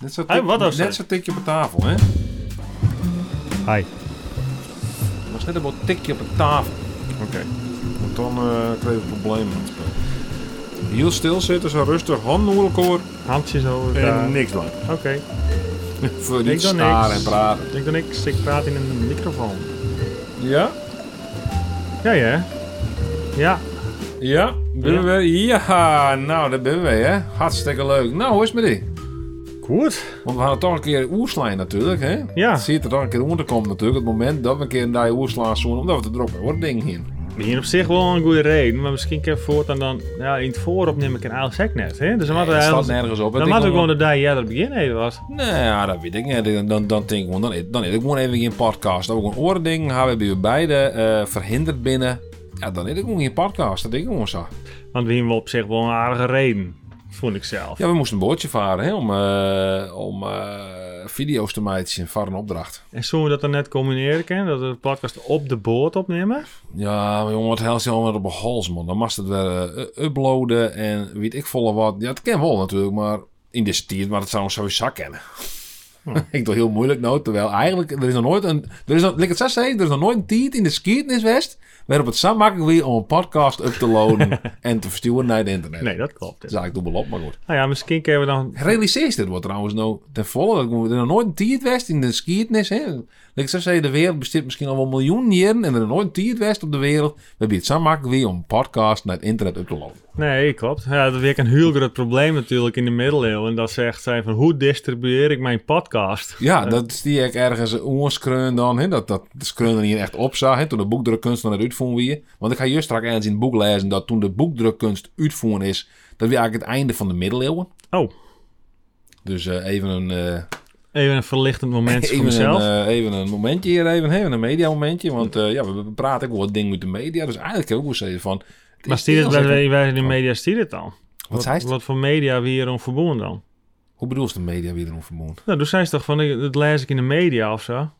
Net zo, Hey, tik, wat net dat? zo tikje op de tafel, hè? Hi. Het was net een wat tikje op de tafel. Oké. Want dan eh kreeg ik problemen met het spel. Heel stil zitten, zo rustig, handen elkaar Handjes over elkaar. en niks doen. Oké. Voor niet staren en praten. Ik doe niks. Ik praat in een microfoon. Ja? Ja, ja. Ja. Ja? Ben we weer? Ja, nou, daar ben we, hè? Hartstikke leuk. Nou, hoe is het met die? Goed. Want we hadden toch een keer oerslaan natuurlijk, hè? Ja. Het ziet er toch een keer onder te komen natuurlijk. Het moment dat we een keer een die oerslaan zoen, omdat we er druk bij worden ding in. Hier op zich wel een goede reden. Maar misschien kan voortaan dan... Ja, in het voorop neem ik een oud sec net. Hè? Dus dan hadden we nergens op. Dan hadden we gewoon de dag jij dat begin even was. Nee, ja, dat weet ik niet. Dan, dan, dan denk ik gewoon, dan, dan ik gewoon even geen podcast. Dan heb ik gewoon oording, gaan we bij beide eh, verhinderd binnen. Ja, dan is ik gewoon geen podcast. Dat denk ik gewoon zo. Want we hebben op zich wel een aardige reden. Vond ik zelf. Ja, we moesten een bootje varen hè, om, eh, om eh, video's te maken voor een opdracht. En zullen we dat dan net combineren kunnen? Dat we de podcast op de boot opnemen? Ja, maar jongen, wat helst je allemaal op een hals, man. Dan moest het weer eh, uploaden en weet ik volle wat. Ja, het kan wel natuurlijk, maar in deze tijd, maar dat zou sowieso kennen. ik doe heel moeilijk nou, terwijl eigenlijk, er is nog nooit een, er is nog, ik het zo er is nog nooit een tijd in de geschiedenis geweest waarop het zo makkelijk weer om een podcast up te loaden en te versturen naar het internet. Nee, dat klopt. Dat is eigenlijk dubbel op, maar goed. Nou ja, misschien kunnen we dan... Realiseer je dit wordt trouwens nou ten volle. Er is nog nooit een tijd geweest in de? Like ik zo zei, de wereld bestaat misschien al wel miljoenen jaren en er is nooit een tijd geweest op de wereld. We hebben het zo makkelijk weer om een podcast naar het internet up te loaden. Nee, klopt. Ja, dat is weer een heel groot probleem natuurlijk in de middeleeuwen. Dat ze echt zijn van, hoe distribueer ik mijn podcast? Ja, dat is die ik ergens oorskreun dan. Hè? Dat, dat de skreun er hier echt op zag. Hè? Toen de boekdrukkunst dan het uitvoeren weer. Want ik ga juist straks ergens in het boek lezen dat toen de boekdrukkunst uitvoeren is, dat weer eigenlijk het einde van de middeleeuwen. Oh, Dus eh, even een... eh, even een verlichtend moment voor Even mezelf. een, eh, even een momentje hier, even, even een media momentje. Want ja, we, we praten ook wel wat dingen met de media. Dus eigenlijk heb ik ook wel zeggen van... maar stier het zeker- wij in de media stier het dan? Wat het? Wat voor media we hier om verbonden dan? Hoe bedoel je de media weer erom verbonden? Nou, toen zei ze toch van, ik- dat lees ik in de media of zo?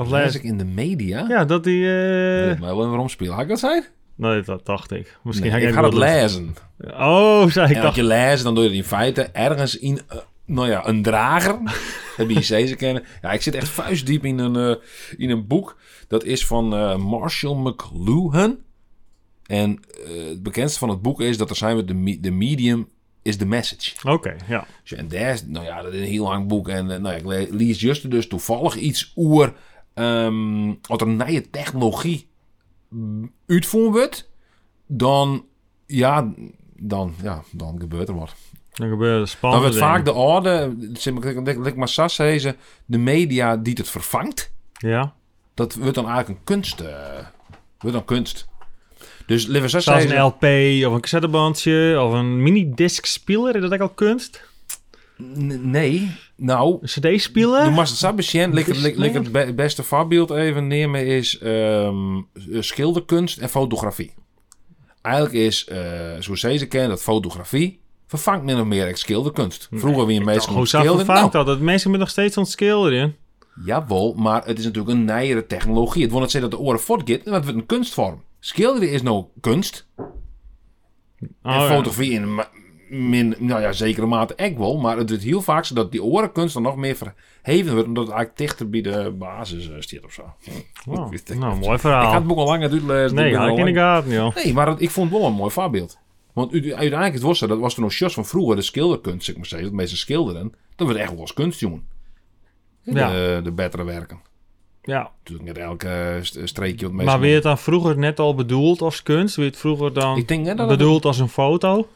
Of Lees ik in de media? Ja, dat die... eh maar wel waarom spelen? Had ik dat zei? Nee, dat dacht ik. Misschien Nee, ik ga het lezen. Oh, zei ik En dacht. als je leest, dan doe je het in feite ergens in... eh, nou ja, een drager. dat je ze kennen. Ja, ik zit echt vuistdiep in een, eh, in een boek. Dat is van eh, Marshall McLuhan. En eh, het bekendste van het boek is dat er zijn we de, me- de medium is the message. Oké, ja. Dus En daar is, nou ja, dat is een heel lang boek. En eh, nou ja, ik le- lees juist dus toevallig iets oer. Ehm wat er nieuwe technologie uitvoeren wordt. Dan, ja, dan, ja, dan gebeurt er wat. Dan gebeurt er Dan spannende wordt vaak de orde, zeg maar, Sas ze, de media die het vervangt. Ja. Dat wordt dan eigenlijk een kunst. eh wordt dan kunst. Dus Zoals zei een ze, LP of een cassettebandje of een mini-disc-speler. Is dat ook al kunst? "N- nee, nou, Een patiënt. Like, Is- like, like het be- beste voorbeeld even nemen is ehm, schilderkunst en fotografie. Eigenlijk is, eh zoals ze kennen, dat fotografie vervangt min of meer echt schilderkunst. Vroeger wie je meestal Hoe moet zo schilderen. vervangt Nou, dat? Dat mensen met nog steeds aan het schilderen. jawel, maar het is natuurlijk een nijere technologie. Het wil niet zeggen dat de oren voortgaat, maar het wordt een kunstvorm. Schilderen is nou kunst. Oh, en ja. fotografie in min, nou ja, zekere mate ook wel. Maar het wordt heel vaak zo dat die orenkunst dan nog meer verheven wordt. Omdat het eigenlijk dichter bij de basis staat of zo. Ik het nou, mooi Ik ga verhaal. het boek al lang uitlezen. Nee, ik had ik in de gaten, joh. Nee, maar ik vond het wel een mooi voorbeeld. Want uiteindelijk het was zo, dat was toen nog shots van vroeger, de schilderkunst, zeg maar zeggen. Dat mensen schilderen. Dat werd echt wel eens kunst, jongen. De, Ja. de betere werken. Ja. Natuurlijk niet elke eh, st- streekje wat mensen... Maar weer het dan vroeger net al bedoeld als kunst? Weer het vroeger dan Ik denk net dat het- bedoeld als een foto?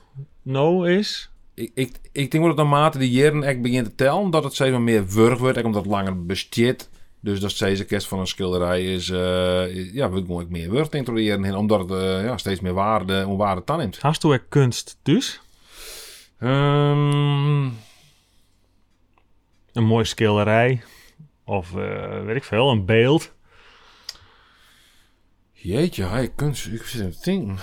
No is? Ik, ik, ik denk wel dat naarmate die jaren echt begint te tellen, dat het steeds meer wurg wordt, omdat het langer besteedt. Dus dat steeds een kerst van een schilderij is, is- ja, wordt gewoon meer wurg ik de heen, omdat het eh, ja, steeds meer waarde, om waarde tan neemt. Hast kunst dus? Ehm, Een mooie schilderij? Of eh, weet ik veel, een beeld? jeetje, hij kunst, ik zit in te denken.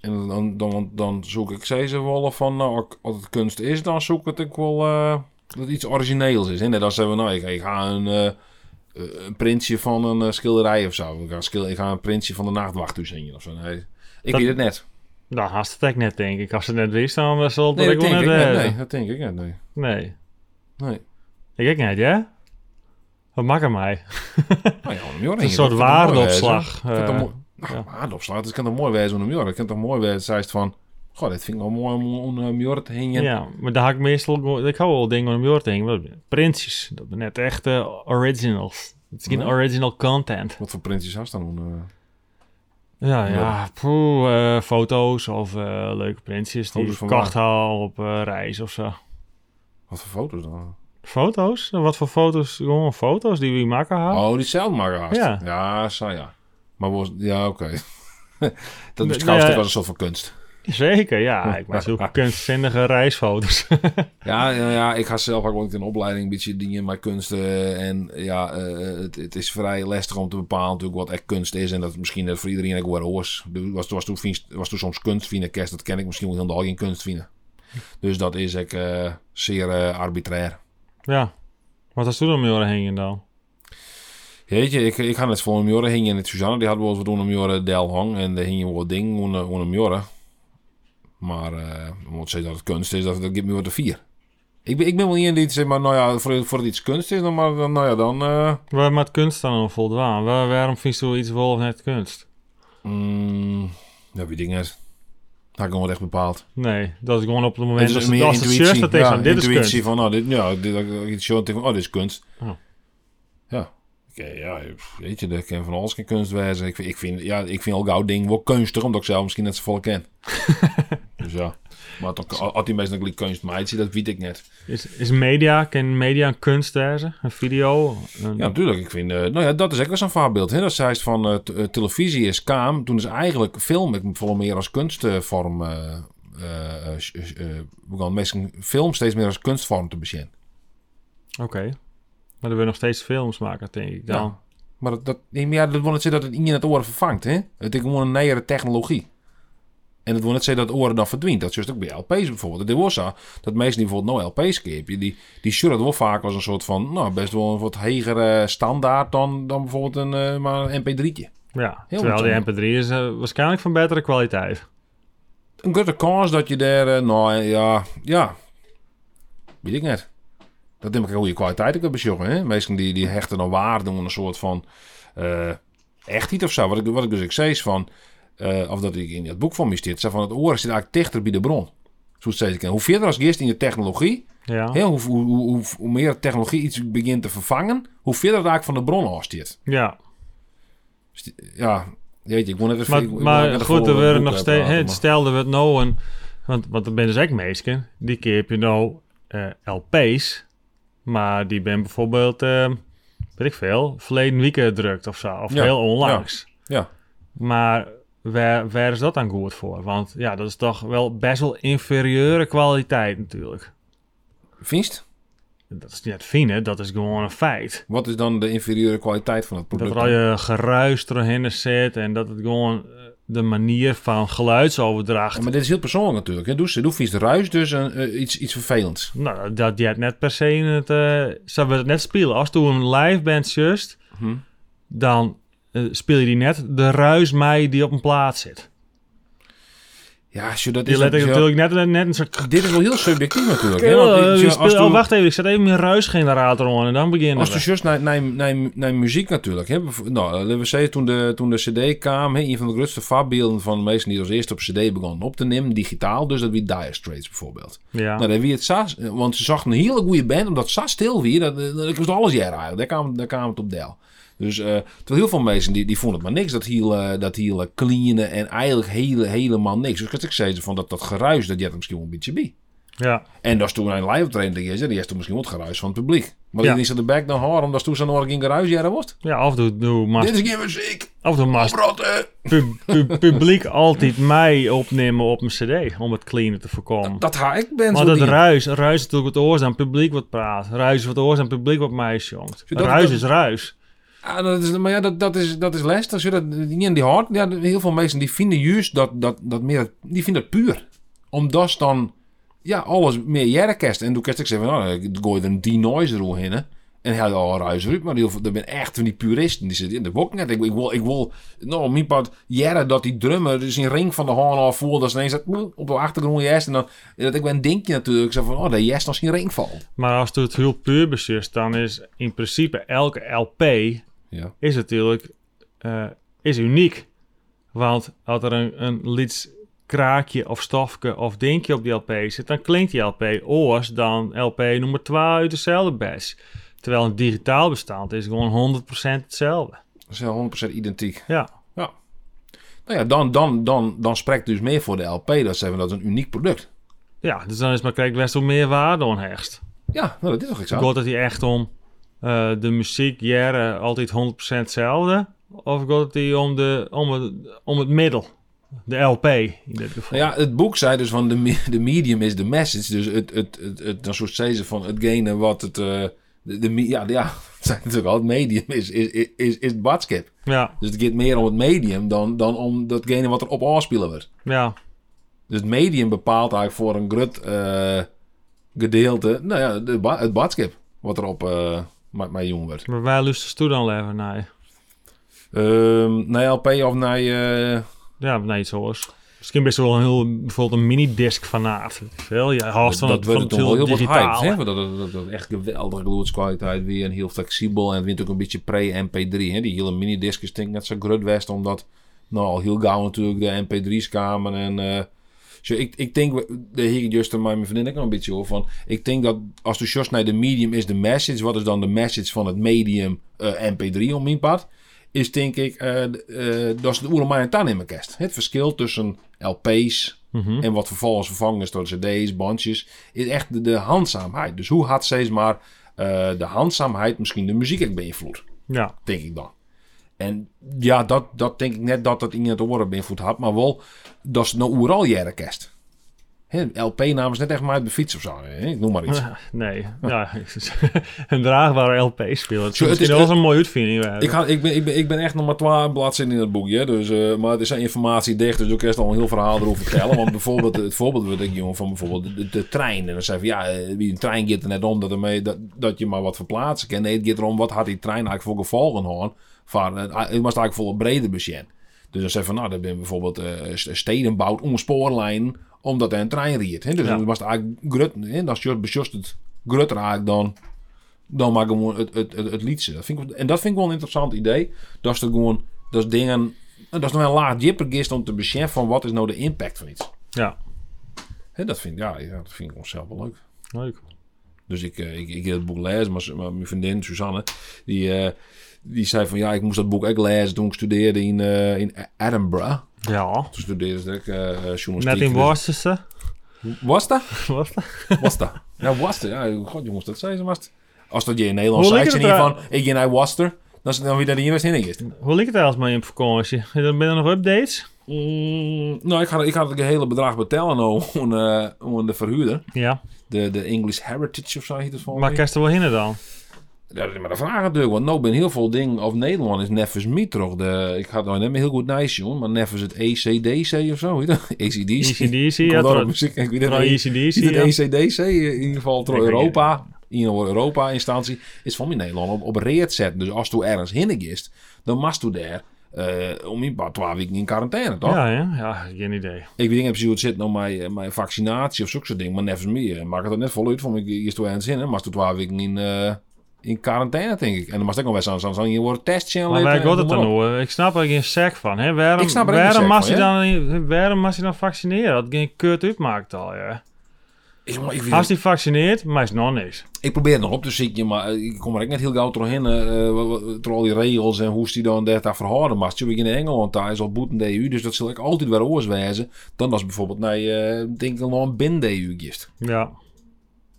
En dan, dan, dan zoek ik ze wel van, nou, als het kunst is, dan zoek ik het wel eh, dat het iets origineels is. Hè? Net als zeggen we, nou, ik, ik ga een, eh, een printje van een schilderij of zo. Ik ga, schil, ik ga een printje van de nachtwacht zien of zo. Nee, ik Dat- weet het net. Nou, haast het net, denk ik. Als ze het net wist, dan zal het Nee, ik dat wel denk net ik net. weten. Nee, dat denk ik net. Nee. Nee. Nee. Ik ook niet, ja? Wat maakt mij? Nou ja, een soort waardeopslag. Nou, ja. waardeopslag. Het kan toch mooi wezen om een Het kan toch mooi wezen, zei het van... Goh, dit vind ik wel mooi om om een Mjorre te hingen. Ja, maar daar had ik meestal... Ik hou wel dingen om jou te hingen. Prinsjes. Dat zijn net echt eh, originals. Het is geen original content. Wat voor printjes had dan? Uh, Ja, Ja. poeh, eh, foto's of eh, leuke prinsjes die ik van kocht haal op eh, reis of zo. wat voor foto's dan? Foto's? Wat voor foto's? Gewoon foto's die we maken hadden? Oh, die zelf maar haast. Ja. Ja, zo ja. Maar was, ja, oké. dat beschouwt nee, ook als een soort van kunst. Zeker, ja. Ik maak zulke kunstzinnige reisfoto's. Ja, ja, ja, ik ga zelf ook wel in opleiding een beetje dingen met kunsten. En ja, eh, het, het is vrij lastig om te bepalen natuurlijk wat echt kunst is. En dat is misschien voor iedereen ook wel was. Was, was, toen, was toen soms kunst vinden, kerst, dat ken ik misschien wel helemaal geen kunst vinden. Dus dat is ik eh, zeer eh, arbitrair. ja. Wat was toen dan mee heen dan? Weet je, ik, ik ga net voor een hingen in het Suzanne. Die hadden wel eens wat een Mjorre del hang. En daar hingen wat dingen onder onder een. Maar uh, om te zeggen dat het kunst is, dat, dat geeft me wat de vier. Ik ben, ik ben wel niet in die zegt, maar nou ja, voor, voor het iets kunst is, dan, maar, dan, nou ja, dan... eh, Waar met kunst dan nog voldaan? Waar, waarom vind je iets wel of net kunst? mm, ja, wie ding is. Dat ik nog echt bepaald. Nee, dat is gewoon op het moment dat is als het intuïtie. juist dat is, Ja, dit is intuïtie kunst. van, nou, dit, ja, dit, dat ik oh, dit is kunst. Oh. Ja. Oké, ja, weet je, dat kan van alles geen kunst wezen. Ik vind, ik vind, ja, ik vind al gauw ding wel kunstig, omdat ik zelf misschien net zo vol ken. dus ja. Maar toch, als die mensen nog kunst maakt, dat weet ik net. Is, is media, ken media een kunst wezen? Een video? Een- Ja, natuurlijk. Ik vind, eh, nou ja, dat is ook wel zo'n voorbeeld. Hè? Dat zei ze van eh, eh, televisie is kaam. Toen is eigenlijk film, ik voel meer als kunstvorm. we gaan mensen film steeds meer als kunstvorm te bezien. Oké. Maar er willen nog steeds films maken, denk ik dan. Ja. Maar dat, dat, ja, dat wil niet zeggen dat het in het oren vervangt. Hè? Het is gewoon een nieuwere technologie. En het wil niet zeggen dat het oren dan verdwijnt. Dat is ook bij LP's bijvoorbeeld. Het was zo dat mensen die bijvoorbeeld nou LP's kepen, die, die zullen wel vaak als een soort van, nou best wel een wat hegere standaard dan, dan bijvoorbeeld een, eh, maar een MP3'tje. Ja, Heel terwijl die interessant. MP3 is eh, waarschijnlijk van betere kwaliteit. Een grote kans dat je daar, eh, nou ja, ja, weet ik net. Dat denk ik een goede kwaliteit ook besjoggen. Hè? Mensen die, die hechten dan waarde aan een soort van eh echtheid of zo. Wat ik, wat ik dus ik zei is van, eh, of dat ik in het boek van me zit, zei van het oor zit eigenlijk dichter bij de bron. Zo zei ik. Hoe verder als gist in je technologie, Ja. hè, hoe, hoe, hoe, hoe, meer technologie iets begint te vervangen, hoe verder eigenlijk van de bron. Ja, Dus die- Ja, weet je, ik moet net even... maar, maar goed, er werden nog eh, steeds... maar- Stelde we het nou een... Want, want er ben dus ook mensen, die keer je nou eh, LP's, maar die ben bijvoorbeeld, eh, weet ik veel, verleden weekend gedrukt of zo, of Ja, heel onlangs. Ja. Maar waar, waar is dat dan goed voor? Want ja, dat is toch wel best wel inferieure kwaliteit natuurlijk. Vinst? Dat is niet fine, dat is gewoon een feit. Wat is dan de inferieure kwaliteit van het Dat product? er al je geruis doorheen zit en dat het gewoon de manier van geluidsoverdracht. Ja, maar dit is heel persoonlijk natuurlijk. Hè? Doe, doe vies de ruis, dus een, eh, iets, iets vervelends. Nou, dat je het net per se in het... eh zou we het net spelen. Als toen een live band just, Hm. dan eh, speel je die net de ruis mij die op een plaats zit. Ja, dat is let ik ja, natuurlijk net, net een soort... Dit is wel heel subjectief natuurlijk. Hè? Want, eh, als oh, wacht even, ik zet even mijn ruisgenerator aan en dan beginnen Als we. je juist naar, naar, naar, naar muziek natuurlijk. Hè? Nou, laten we zeggen, toen de, toen de CD kwam, hè, een van de grootste voorbeelden van de meesten die als eerste op CD begonnen op te nemen, digitaal, dus dat wie Dire Straits bijvoorbeeld. Ja, Nou, wie het Sas, want ze zag een hele goede band, omdat Sas stil wie, dat, dat, was alles jaar eigenlijk. Daar kwam, daar kwam het op deel. Dus eh terwijl heel veel mensen die, die vonden het maar niks, dat heel, eh, dat heel eh, clean en eigenlijk hele, helemaal niks. Dus ik zei ze van dat, dat geruis, dat je het misschien wel een beetje bij. ja. En dat is toen een live training is, die is toen misschien wel het geruis van het publiek. Maar Ja. die is er de back dan hoor, omdat toen zo'n nog geen geruis jaren was. ja toe, doe, maar, Dit is geen muziek, toe maar oprotten. pu- pu- publiek altijd mij opnemen op mijn cd om het cleaner te voorkomen. Dat ga ik ben maar dat ruis, ruis is natuurlijk wat oor aan het publiek wat praat. Ruis is wat oor aan het publiek wat mij jongt. dat- Ruis dat- is ruis. Ja, dat is, maar ja, dat, dat, is, dat is lastig. Je dat niet in die hart, ja, heel veel mensen die vinden juist dat, dat, dat meer, die vinden het puur. Omdat dan, ja, alles meer jaren kerst. En toen kerst ik zeggen, nou, ik gooi er een denoiser hè. En hij al ruis uit, maar die, er ben echt van die puristen die zitten in de net. Ik, ik wil, ik wil, nou, mijn jaren dat die drummer dus in ring van de haan al voelt, dat ze ineens dat, op de achtergrond jest. En dan, dat ik ben denk je natuurlijk zo van, oh, dat jest als geen ring valt. Maar als het heel puur beslist, dan is in principe elke LP Ja. is natuurlijk eh, is uniek. Want als er een, een lied kraakje of stofje of dingetje op die LP zit, dan klinkt die LP oors dan LP nummer 2 uit dezelfde bas. Terwijl een digitaal bestand is gewoon 100% hetzelfde. Dat is wel 100% identiek. Ja, Nou ja, dan, dan, dan, dan spreekt dus meer voor de LP. Dat zeggen we dat is een uniek product. ja dus dan is maar kijk best wel meer waarde aan hecht. Ja, nou, dat is toch iets aan. Gaat het hier echt om eh, de muziek, jaren, altijd 100% hetzelfde? Of gaat het om, de, om, het, om het middel? De LP in dit geval. Ja, het boek zei dus van de, de medium is de message. Dus het, het, het, het, dan soort ze van hetgene wat het... eh, de, de, ja, ja, het zijn natuurlijk al het medium is, is, is, is, is het badskip. Ja, Dus het gaat meer om het medium dan, dan om datgene wat er op aanspelen wordt. ja, Dus het medium bepaalt eigenlijk voor een grut eh, gedeelte... Nou ja, de, het badskip wat erop uh, met mij jong wordt. maar waar luistert toe dan leven naar? Ehm naar LP of naar... eh, Ja, nee, iets hoors. Misschien best wel een heel, bijvoorbeeld een minidisc fanaat. Veel, ja, haast van dat het, wordt van het wel heel digitaal. hype. Hè? Dat, dat, dat, dat echt geweldige geluidskwaliteit weer en heel flexibel. En het wint ook een beetje pre-MP3. hè. Die hele minidiscus denk ik net zo groot west. Omdat nou, al heel gauw natuurlijk de MP3's kwamen. En uh, zo, ik, ik denk, de heer Just en mijn vriendin ook een beetje over. Van, ik denk dat als de just naar de medium is de message. Wat is dan de message van het medium eh, MP3 om mijn pad? Is denk ik, eh, eh, dat is de oeremai en tan in mijn kast. Het verschil tussen LP's, Mhm. en wat vervolgens vervangen is door cd's, bandjes, is echt de, de handzaamheid. Dus hoe had steeds maar de handzaamheid misschien de muziek ook beïnvloed, Ja, denk ik dan. En ja, dat, dat denk ik net dat het in het oren beïnvloed had, maar wel dat is nou overal jaren kerst. LP namens net echt maar uit de fiets of zo, ik noem maar iets. nee. Ja, een draagbare LP spelen. Het is het is- wel een mooie uitvinding. Ik, ik, ben, ik, ben, ik ben echt nog maar twaalf bladzijden in het boekje. Dus, eh, maar het is informatie dicht, dus ik kan al een heel verhaal erover vertellen. Want bijvoorbeeld, het voorbeeld wat ik jongen van bijvoorbeeld de, de trein. En dan zei van ja, eh, wie een trein gaat er net om dat, ermee, dat, dat je maar wat verplaatsen kan. Nee, het gaat erom wat had die trein eigenlijk voor gevolgen gehad. Van, eh, het was eigenlijk voor een breder budget. Dus dan zei van nou, dan ben je bijvoorbeeld eh, st- steden bouwt om spoorlijnen omdat er een trein riet. Hè? Dus Ja. dan was het eigenlijk grut, hè? dat is het grutter eigenlijk dan dan maar gewoon het, het, het, het liedje. Dat vind ik, en dat vind ik wel een interessant idee. Dat is er gewoon, dat is dingen, dat is nog een laag dieper gist om te beseffen van wat is nou de impact van iets. Ja, Hè, dat vind, ja, ja, dat vind ik onszelf wel leuk. leuk. Dus ik, eh, ik, ik heb het boek lezen, maar, maar mijn vriendin Suzanne, die, eh, die zei van ja, ik moest dat boek ook lezen toen ik studeerde in, eh, in Edinburgh. Ja, Toen studeerde eh journalistiek. net in Dus- Worcester. Was dat? Was dat? Was dat? Ja, was dat? Ja, god jongens, dat zei ze maar. Als dat je in Nederland zei, liep je van, ik ga naar Worcester, dan is dan weer dat in is. Hoe liep het eigenlijk maar in vakantie? Ben er nog updates? Mm, nou, ik ga, ik ga het hele bedrag betalen nou, aan, eh, aan de verhuurder. Ja, De, de English Heritage of zo heet het volgens maar mij. kerst er wel hinnen dan? Ja, dat is maar de vraag natuurlijk, want nou ben heel veel dingen of Nederland is neffens me toch. De, ik het nou net heel goed nice, jongen, maar neffens het ECDC of zo, dat? ACDC. ECDC, ja, trouw- muziek, ik weet het. ECDC, ja. ECDC, in ieder geval door Europa. In Europa-instantie is van in Nederland op, op reed zetten. Dus als je ergens gist, dan mag je daar eh, om een paar twaalf weken in quarantaine, toch? Ja, ja, ja, geen idee. Ik weet niet precies hoe het zit nou met, eh, met vaccinatie of zulke soort dingen, maar neffens meer. Maak het er net voluit van. Ik is toen ergens in, hè, maar toen twaalf weken in, eh, in quarantaine, denk ik. En dan mag ik nog wel zo'n zo'n hier worden testje Maar waar gaat het dan over? Ik snap er geen sec van. Hè? Waarom, Ik waarom, mag je dan, waarom mag je dan vaccineren? Dat geen kut uitmaakt al, ja. Ik, Als het- die vaccineert, maar is nog niks. ik probeer het nog op te zitten, maar eh, ik kom er ook net heel gauw doorheen. eh wat- wat- door al die regels en hoe ze die dan daar verhouden. Maar als je in Engeland daar is al boeten de EU, dus dat zal ik altijd weer oors wijzen. Dan als bijvoorbeeld naar, eh denk ik, een binnen de EU gist. Ja.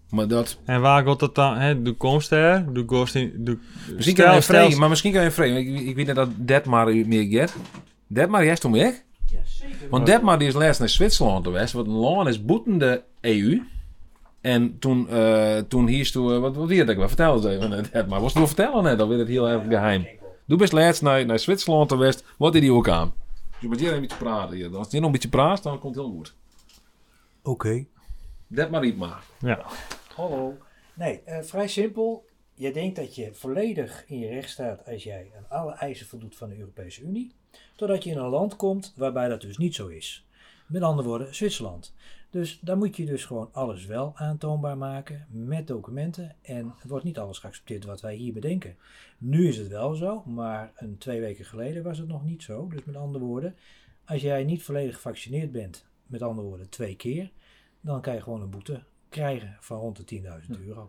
Maar dat... En waar gaat het dan? Hè? De komst er? De kost in... De, Misschien kan je vrij, maar misschien kan je vrij. Ik, ik weet niet dat Detmar meer get. Detmar, jij toen weg? Want Detmar die is laatst naar Zwitserland geweest, want een land is boeten de EU. En toen, eh toen hier is toen, eh, wat, wat hier ik wel vertel eens even, Detmar. Was het wel vertellen net, dan werd het heel erg geheim. Doe best laatst naar, naar Zwitserland geweest, wat is die ook aan? Dus je moet hier een beetje praten hier. Als je nog een beetje praat, dan komt het heel goed. Oké. Detmar riep maar. Ja. Hallo. Nee, eh, vrij simpel. je denkt dat je volledig in je recht staat als jij aan alle eisen voldoet van de Europese Unie, totdat je in een land komt waarbij dat dus niet zo is. Met andere woorden, Zwitserland. Dus dan moet je dus gewoon alles wel aantoonbaar maken met documenten. En het wordt niet alles geaccepteerd wat wij hier bedenken. Nu is het wel zo, maar een twee weken geleden was het nog niet zo. Dus met andere woorden, als jij niet volledig gevaccineerd bent, met andere woorden twee keer, dan kan je gewoon een boete krijgen van rond de 10.000 euro.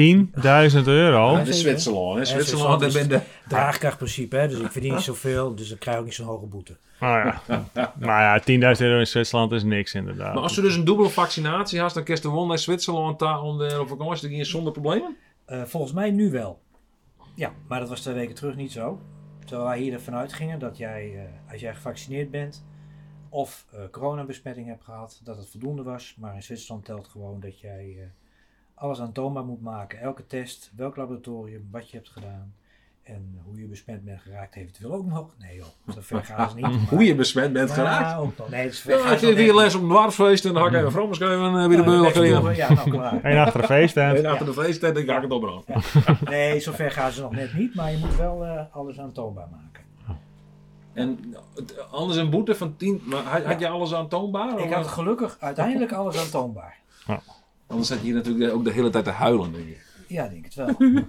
10.000 euro. Ja, de zeker. Zwitserland? Ja, Zwitserland, ben de... Draagkrachtprincipe, hè? dus ik verdien niet zoveel, dus dan krijg ik ook niet zo'n hoge boete. Nou ja, maar ja 10.000 euro in Zwitserland is niks inderdaad. Maar als je dus een dubbele vaccinatie had, dan kun je gewoon naar Zwitserland om de, op vakantie te gaan zonder problemen? Eh, volgens mij nu wel. Ja, maar dat was twee weken terug niet zo. Terwijl wij hier ervan uitgingen dat jij, eh, als jij gevaccineerd bent of eh, coronabesmetting hebt gehad, dat het voldoende was. Maar in Zwitserland telt gewoon dat jij eh, alles aantoonbaar moet maken. Elke test, welk laboratorium, wat je hebt gedaan. En hoe je besmet bent geraakt eventueel ook nog. Nee joh, zo ver gaan ze niet. maar- Hoe je besmet bent Ja, geraakt? ook nog. Nee, dat is ver Ja, ik hier les op een dwarfsfeest en dan ga ik even vrouw beschrijven uh, wie de niet. beul Ja, geven. Ja, nou klaar. En achter de feesttent. En achter de feesttijd dan ga ik het opbranden. Nee, zover gaan ze nog net niet, maar je moet wel eh, alles aantoonbaar maken. En het- anders een boete van 10, maar had, had je alles aantoonbaar? Ik had eh, gelukkig uiteindelijk alles aantoonbaar. Anders zat je hier natuurlijk ook de hele tijd te huilen, denk ik. Ja, ik denk het wel.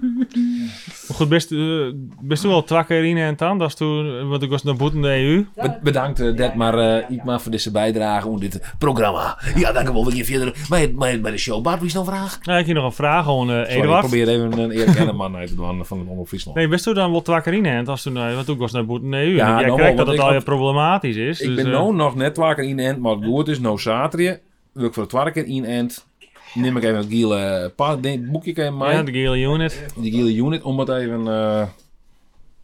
Maar goed, best, eh, best wel twakker in en dan? Dat is toen, want ik was naar boeten de EU. Be- bedankt uh, Dat maar ja, uh, ja, ja. Ikma voor deze bijdrage aan dit programma. Ja, dank u wel. We gaan verder bij, bij, bij de show. Bart, wie is nog een vraag? Nou, ik heb nog een vraag gewoon, eh Sorry, ik Eduard. probeer even een erkende man uit te doen van het Omroep Friesland. Nee, best u dan wel twakker in en als toen, eh, want toen was naar boeten de EU. Ja, en jij nou dat het al ik je problematisch is. ik dus, ben eh, nou nog net wakker in end, maar het woord is no zaterdag. Wil ik voor het keer in end. Neem ik even het gele denk- boekje mee. Ja, de gele unit. die gele unit om het even eh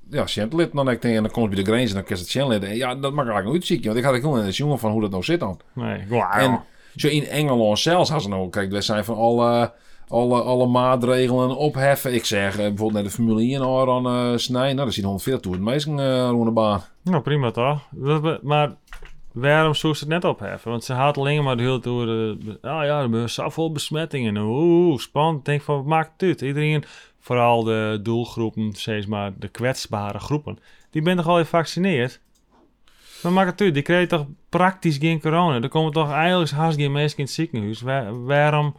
ja, chantelit. Dan denk ik tegen, dan komt bij de grens en dan kan het. En Ja, dat mag eigenlijk niet ziek, want ik had gewoon eens jongen van hoe dat nou zit dan. Nee, wauw. En zo in Engeland zelfs had ze nou, kijk, we zijn van alle, alle, alle maatregelen opheffen. Ik zeg eh, bijvoorbeeld naar de Formule 1 aan eh snijden, nou, daar zien 140 toe het meesten uh, rond de baan. Nou, prima toch? Dat Maar waarom zou ze het net opheffen? Want ze had alleen maar de hele toer... eh, ah ja, er zijn zoveel besmettingen. Oeh, spannend. Ik denk van, wat maakt het uit? Iedereen, vooral de doelgroepen, steeds maar de kwetsbare groepen... die ben toch al gevaccineerd? Wat maakt het uit? Die kreeg toch praktisch geen corona? Er komen toch eigenlijk haast geen mensen in het ziekenhuis? Waar- waarom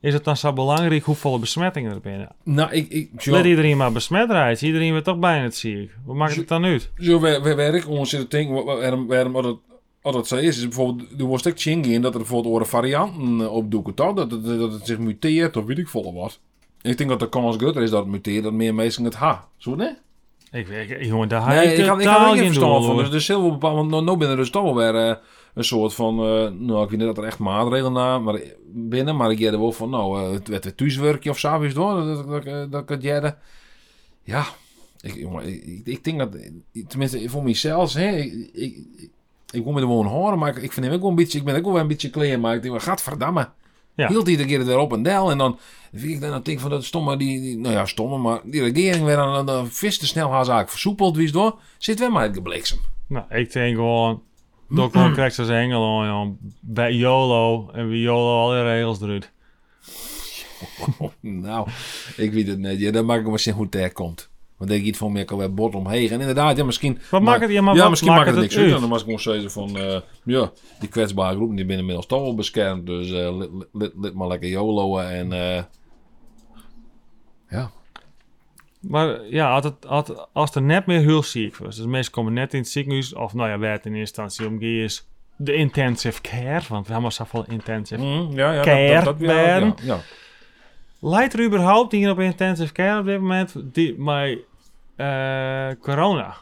is het dan zo belangrijk hoeveel besmettingen er binnen? Nou, ik, ik, Let iedereen maar besmet rijdt. Iedereen wordt toch bijna het ziek. Wat maakt het dan uit? zo wer- wer- werk ons zitten denken, wa- wa- waarom, dat het, wat het zo is, is bijvoorbeeld, er wordt ching in dat er bijvoorbeeld andere varianten eh, opdoeken, toch? Dat, het- dat het zich muteert of weet ik veel wat. Ik denk dat de kans groter is dat het muteert, dat meer mensen het ha. Zo nee? Ik weet, jongen, daar Nee, ik ik ik had er geen verstand van. Dus er is heel veel bepaald. Want nou, nou binnen dus toch wel weer eh, een soort van. eh, nou, ik weet niet dat er echt maatregelen naar maar binnen. Maar ik er wel van. Nou, eh, het werd weer thuiswerkje of zo is hoor. Dat, dat, dat, dat ik Ja, ik, jongen, ik, ik, ik denk dat. Tenminste, voor mezelf. Hè, ik, ik, ik, ik wil me er gewoon horen. Maar ik, ik vind hem ook wel een beetje. Ik ben ook wel een beetje klein. Maar ik denk, gadverdamme. Ja. Hield iedere keer het weer op en del. En dan vind ik dan dat denk van dat stomme, die, die- nou ja, stomme, maar die regering weer aan de vis te snel haar zaak versoepeld, wie is door, zit weer maar het bliksem. Nou, ik denk gewoon... Gewoon krijgt ze als Engeland, joh. Bij YOLO. En wie YOLO al die regels eruit. nou, ik weet het niet. Ja, dan maak ik maar zien hoe het daar komt. Want denk ik iets van meer kan bord omheen. En inderdaad, ja, misschien. Wat maakt het- ja, maar ja, misschien maakt het het niks uit. uit? Dan was ik gewoon zeggen van, eh, ja, die kwetsbare groepen die binnen inmiddels toch wel beschermd. Dus eh lid, lid, lid maar lekker YOLO'en en eh, ja. Maar ja, als, het, als, als er net meer heel ziek was. Dus mensen komen net in het ziekenhuis. Of nou ja, werd in eerste instantie omgeven is de intensive care. Want we hebben zoveel intensive Mm, ja, ja, Keer ja, werden. ja, ja. Leidt er überhaupt iemand op intensive care op dit moment die, maar corona?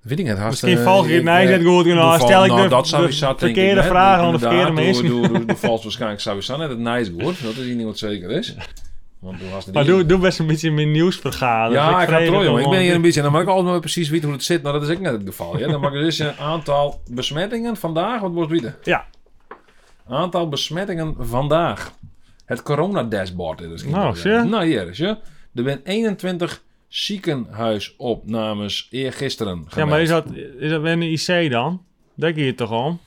Weet ik haast, Misschien eh, volg je het ik, eh, net goed. Doe stel ik de, dat ik, verkeerde vragen aan de verkeerde mensen. doe- valt waarschijnlijk sowieso net het nice goed. Dat is niet wat zeker is. Want Maar doe, doe best een beetje mijn nieuws vergaderen. Ja, ik ga het jongen. Ik ben hier een beetje... Dan mag ik altijd maar precies weten hoe het zit. Nou, dat is ook net het geval. Ja? Dan mag ik dus een aantal besmettingen vandaag. Wat wordt bieden? Ja, Aantal besmettingen vandaag. Het corona-dashboard. Nou, zie je? Nou, hier is je. Er zijn 21 ziekenhuisopnames eergisteren ja, maar is dat, is dat een IC dan? Ging je toch om?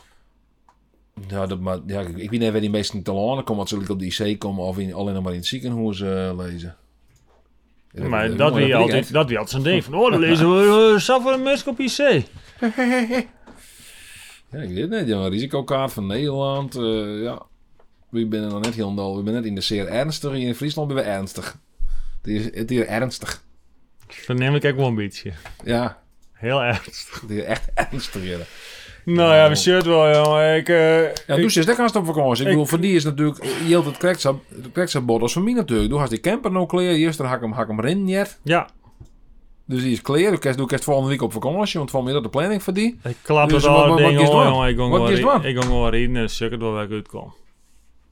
Ja, dat, maar, ja, ik ik weet niet waar die meesten te landen komen. Wat ze op die IC komen of in, alleen nog maar in het ziekenhuis eh, lezen. Ja, maar dat- wie ik altijd, dat wie altijd zo'n ding van, oh, dan lezen we uh, Safar en Musk op IC. Ja, ik weet het niet. Ja, een risicokaart van Nederland. eh, ja. We zijn nog net heel. We zijn net in de zeer ernstig. Hier in Friesland ben we ernstig. Het is, het is ernstig. Verneem ik ook wel een beetje. Ja, Heel ernstig. het echt ernstig. Ja, Nou ja, we shirt wel, jongen. Ik, eh, ja ik- doe ze dat gaan op vakantie. Ik, ik- bedoel, voor die is natuurlijk... Je had het krekstbord als voor mij natuurlijk. Doe als die camper nou kleer. Eerst dan hak hem, hak hem erin net. ja, Dus die is. Ik kerst, doe kerst volgende week op vakantie. Want van dat de planning voor die. ik klap Dus het wat- al wat- ding wat is hoor, het jongen. Ik ging Wat wel is het ri- dan? ik ging wel reden en suk het wel waar ik uitkom.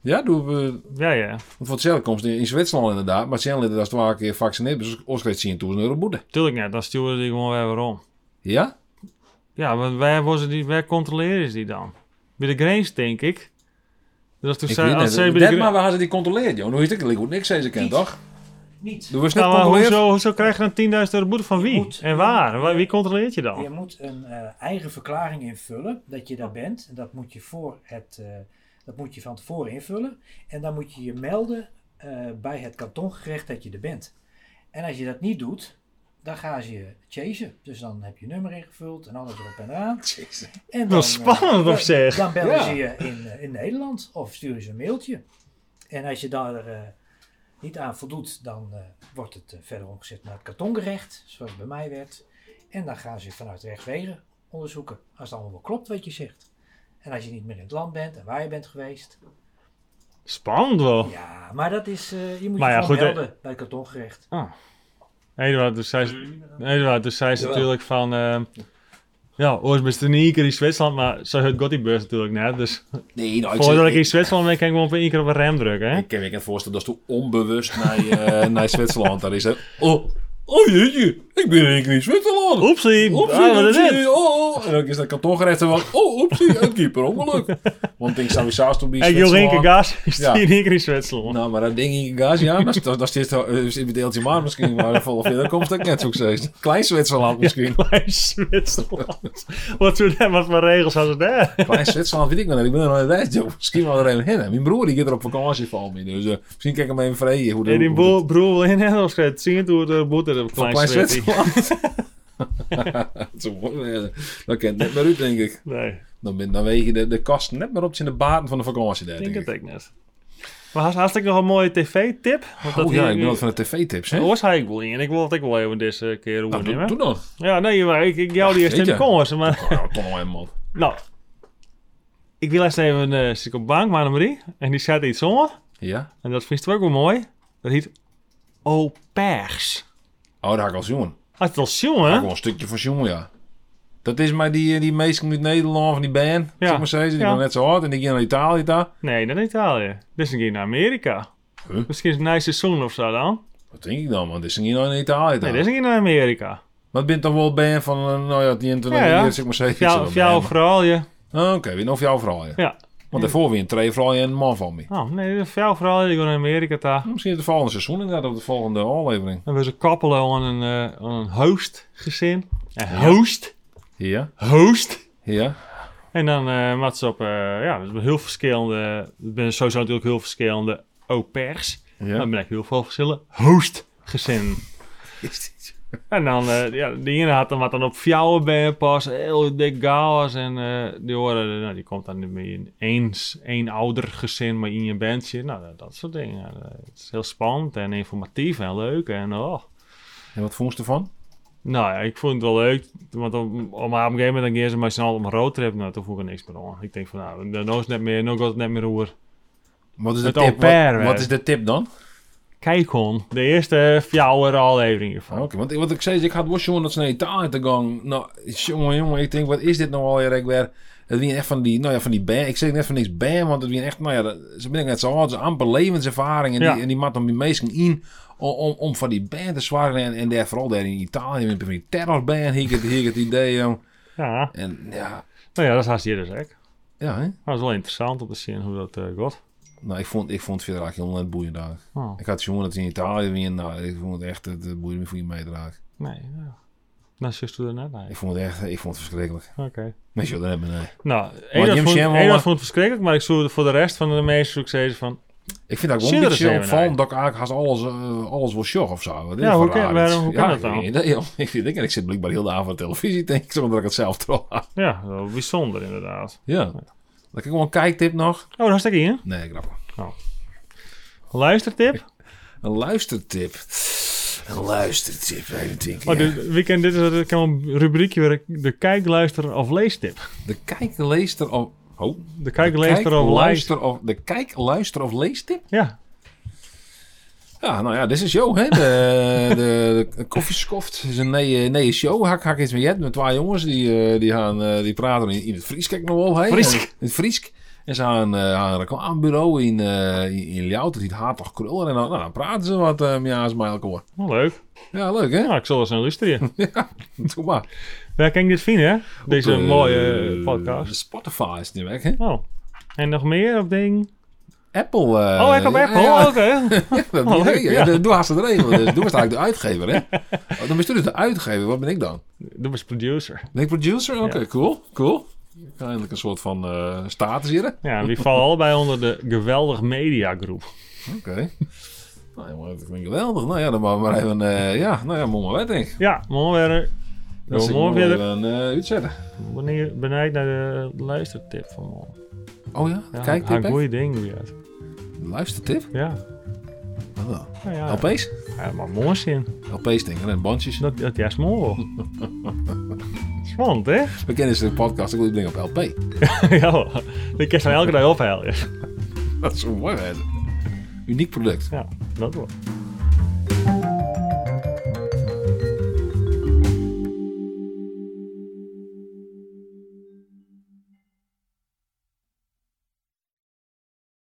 Ja, doe we... Ja, ja. Want voor hetzelfde komt in, Zwitserland inderdaad. Maar het zijn als twee keer gevaccineerd. Dus ons krijgt 10.000 euro boete. Tuurlijk net, dan sturen die gewoon weer waarom. Ja? Ja, want wij, worden die, wij controleren ze die dan? Bij de grens, denk ik. Dus toen zei, als zij bij de maar waar hadden die controleerd, joh. Nu is het ik goed niks zeggen kent, Niet. toch? Niet. Doe we snel Nou, maar hoezo, hoezo krijg je dan 10.000 euro boete van Je wie? moet- en waar? Waar- Wie controleert je Je dan? moet een eh, eigen verklaring invullen dat je daar bent. En dat moet je, voor het, eh, dat moet je van tevoren invullen. En dan moet je je melden eh, bij het kantongerecht dat je er bent. En als je dat niet doet, dan gaan ze je chasen. Dus dan heb je je nummer ingevuld en alles erop en eraan. En Wel dan, spannend, eh, of zeg. Dan bellen Ja. ze je in, eh, in Nederland of sturen ze een mailtje. En als je daar eh, niet aan voldoet, dan eh, wordt het verder omgezet naar het kantongerecht, zoals bij mij werd. En dan gaan ze vanuit rechtwegen onderzoeken, als het allemaal wel klopt wat je zegt. En als je niet meer in het land bent en waar je bent geweest. Spannend wel. Ja, maar dat is, eh, je moet Maar je ja, gewoon goed, eh, melden bij het kantongerecht. Eduard, dus ze, Eduard, dus ze Jawel. natuurlijk van... ehm, ja, ooit best een één keer in Zwitserland, maar zo het God die beurs natuurlijk net. Dus Nee, nou, ik, voordat zeg- ik in Zwitserland ben, kan ik gewoon één keer op een rem drukken, hè? ik kan me voorstellen dat je onbewust naar, eh, naar Zwitserland daar is. Hè. Oh, oh jeetje, ik ben in keer in Zwitserland. Oepsie, Oepsie, ah, wat is oepsie, dit? oh, oh. En dan is dat kantongerecht van, oh, oepsie, een keeper ongeluk. Want ik zou zelfs toen bij wil één keer Zwitserland... gas, is Ja. in één keer in Zwitserland. Nou, maar dat ding in gas, ja, dat, dat, dat is uh, een deeltje maar misschien, maar volgens mij, komt het ook net succes. Klein Zwitserland misschien. Klein Zwitserland. Wat dat wat voor regels als het daar? Klein Zwitserland weet ik nog niet. Ik ben er nog niet joh. Misschien wel er even heen. Mijn broer die gaat er op vakantie van me. Dus eh, misschien kijk ik hem even vrij. Hoe de, En die broer, wil in Nederland schrijven. Zien hoe de boete op Van klein Klein Zwitserland. Eh, dat kent net meer uit, denk ik. Nee, Dan, ben, dan weeg je de, de kosten net maar op in de baten van de vakantie. Daar, ik denk denk ik. het ook net. Maar had, had ik nog een mooie tv-tip? Oh ja, ik ben wat van de tv-tips, hè? Oors had ik wel in. En ik wil het ook wel even deze keer Nou, doe, overnemen. doe dan. Ja, nee, maar ik, ik jou die eerst in de komers. Maar, Oh, ja, toch nog een man. nou, ik wil eerst even uh, zit ik op bank, maar Marie. En die zet iets onder. Ja? En dat vind ik ook wel mooi. Dat heet au pairs. Oh, daar ga ik al jongen. Had het al hè? wel een stukje van jongen, ja. Dat is maar die, die meesten uit Nederland, van die band. Ja. Zeg maar zeggen, die Ja. gaan net zo hard. En die gaan naar Italië daar. Nee, naar Italië. Dit is een keer naar Amerika. Huh? Misschien is het een nice seizoen of zo dan. Wat denk ik dan, man? Dit is niet naar Italië daar. Nee, dit is een keer naar Amerika. Maar het bent toch wel band van, eh, nou ja, die internet, Ja, ja. zeg maar zeggen. Jou, iets jou erbij, vooral je. Oh, Oké, wie nog voor jou vooral, ja. Want daarvoor weer een twee vooral en een man van me. Oh, nee, is jou vooral. Die gaan naar Amerika daar. Misschien het volgende seizoen inderdaad, op de volgende aflevering. En we zijn koppelen aan een, eh, aan een host gezin. Een host. Ja, Host. ja. En dan uh, maakt ze op, eh, ja, zijn heel verschillende, er zijn sowieso natuurlijk heel verschillende au pairs. ja. Dan ben ik heel veel verschillende hostgezinnen. En dan, eh, ja, de ene had dan wat dan op fjouwen ben pas, heel dik gaas. En eh die horen, nou, die komt dan met een eens, één ouder gezin, maar in je bandje. Nou, dat, dat soort dingen. Het is heel spannend en informatief en leuk. En oh, En wat vond je ervan? nou ja, ik vond het wel leuk. Want op, op een gegeven moment dan gaan ze maar snel op een roadtrip. Nou, toen voel ik er niks meer aan. Ik denk van, nou, nou is het net meer, nou gaat het net meer over. Wat is de tip? wat, wat is de tip dan? Kijk gewoon, de eerste fjouwer aflevering hiervan. Oké, want wat ik zei, ik had wel jongen dat ze naar Italië te gaan. Nou, jongen, jongen, ik denk, wat is dit nou alweer? Ik weer, het wie echt van die, nou ja, van die band. Ik zeg net van niks band, want het wie echt, nou ja, ze ben ik net zo oud, ze amper levenservaring. En Ja. die, en die maakt dan die meesten in om, om, om van die band te zwaren. En, en daar, vooral daar in Italië, met van die terrorband, hier het, hier het idee, jong. Ja, En ja, nou ja, dat is hier dus ook. ja, hè? Dat is wel interessant om te zien hoe dat eh gaat. Nou, ik vond, ik vond het verder eigenlijk heel net boeiend daar. Oh, Ik had jongen dat in Italië weer, nou, ik vond het echt, het, me voor je meedraag. nee, ja. Nou, zus er net nee. Ik vond het echt, ik vond het verschrikkelijk. Oké. Mensen, dat hebben nee. Nou, één vond, maar- vond het verschrikkelijk, maar ik zoek voor de rest van de meeste successen van... Ik vind dat je een er beetje opvallend dat ik eigenlijk haast alles, eh, alles wil sjoggen of zo. Ja, hoe kan- waarom- hoe kan ja, dat dan? Ik, niet, ik, vind, ik, ik zit blijkbaar heel de avond op televisie, denk ik, ik het zelf had. Ja, wel bijzonder inderdaad. Ja. Ik gewoon een kijktip nog. Oh, daar staat in. Nee, grapje. Luistertip. Een luistertip. Een luistertip, even denken. Oh, de weekend, dit is kan een rubriekje weer. De kijk, luister of leestip. De kijkleester of... Oh. De kijk, luister of leest. luister of... De kijk, luister of leestip? Ja, Ja, nou ja, dit is jou, hè. De, de, de koffieskoft is een nee, nee show. Hak, hak iets met Jet, met twee jongens. Die, eh, die, gaan, eh, die praten in, in het Fries, kijk nog wel. Hè? Friesk. In het Fries. En ze gaan, eh, een reclamebureau in, eh in, in Ljouwt. Dat heet Haartog Krullen. En dan, nou, dan praten ze wat uh, ja, met elkaar. wel leuk. Ja, leuk, hè? Ja, ik zal eens aan luisteren. Doe maar. Waar kan ik dit vinden, hè? Deze Op, eh, mooie eh, podcast. Spotify is die weg, hè? Oh. En nog meer op ding? Apple. eh, oh, ik heb Apple. ja. Oké. Dat Oh, die- leuk, ja, ja. de- Doe haast het. Dus doe was eigenlijk de uitgever, hè? Oh, dan ben je dus de uitgever. Wat ben ik dan? Dat was producer. Ben ik producer? Oké, Ja. cool. Cool. Eindelijk een soort van eh, status hier. hè? Ja, die vallen allebei onder de geweldig mediagroep. Oké. Nou, jongen, dat klinkt geweldig. Nou ja, dan maar, maar even... eh, ja, nou ja, maar weg, denk ik. Ja, mooi weer. Doe ik mooi nog verder. even uh, uitzetten. Wanneer benijd naar de luistertip van morgen. Oh ja? Ja, Kijk, een tip, goeie ding doe je het. Luistertip? Ja. Oh, Nou ja, LP's? ja, maar mooi zin. LP's denken en bandjes. Dat, dat is mooi. Spannend, hè? We kennen ze de podcast, ik wil die dingen op LP. ja, die kerst van elke dag ophalen. Dat is zo mooi, hè? Uniek product. Ja, dat wel.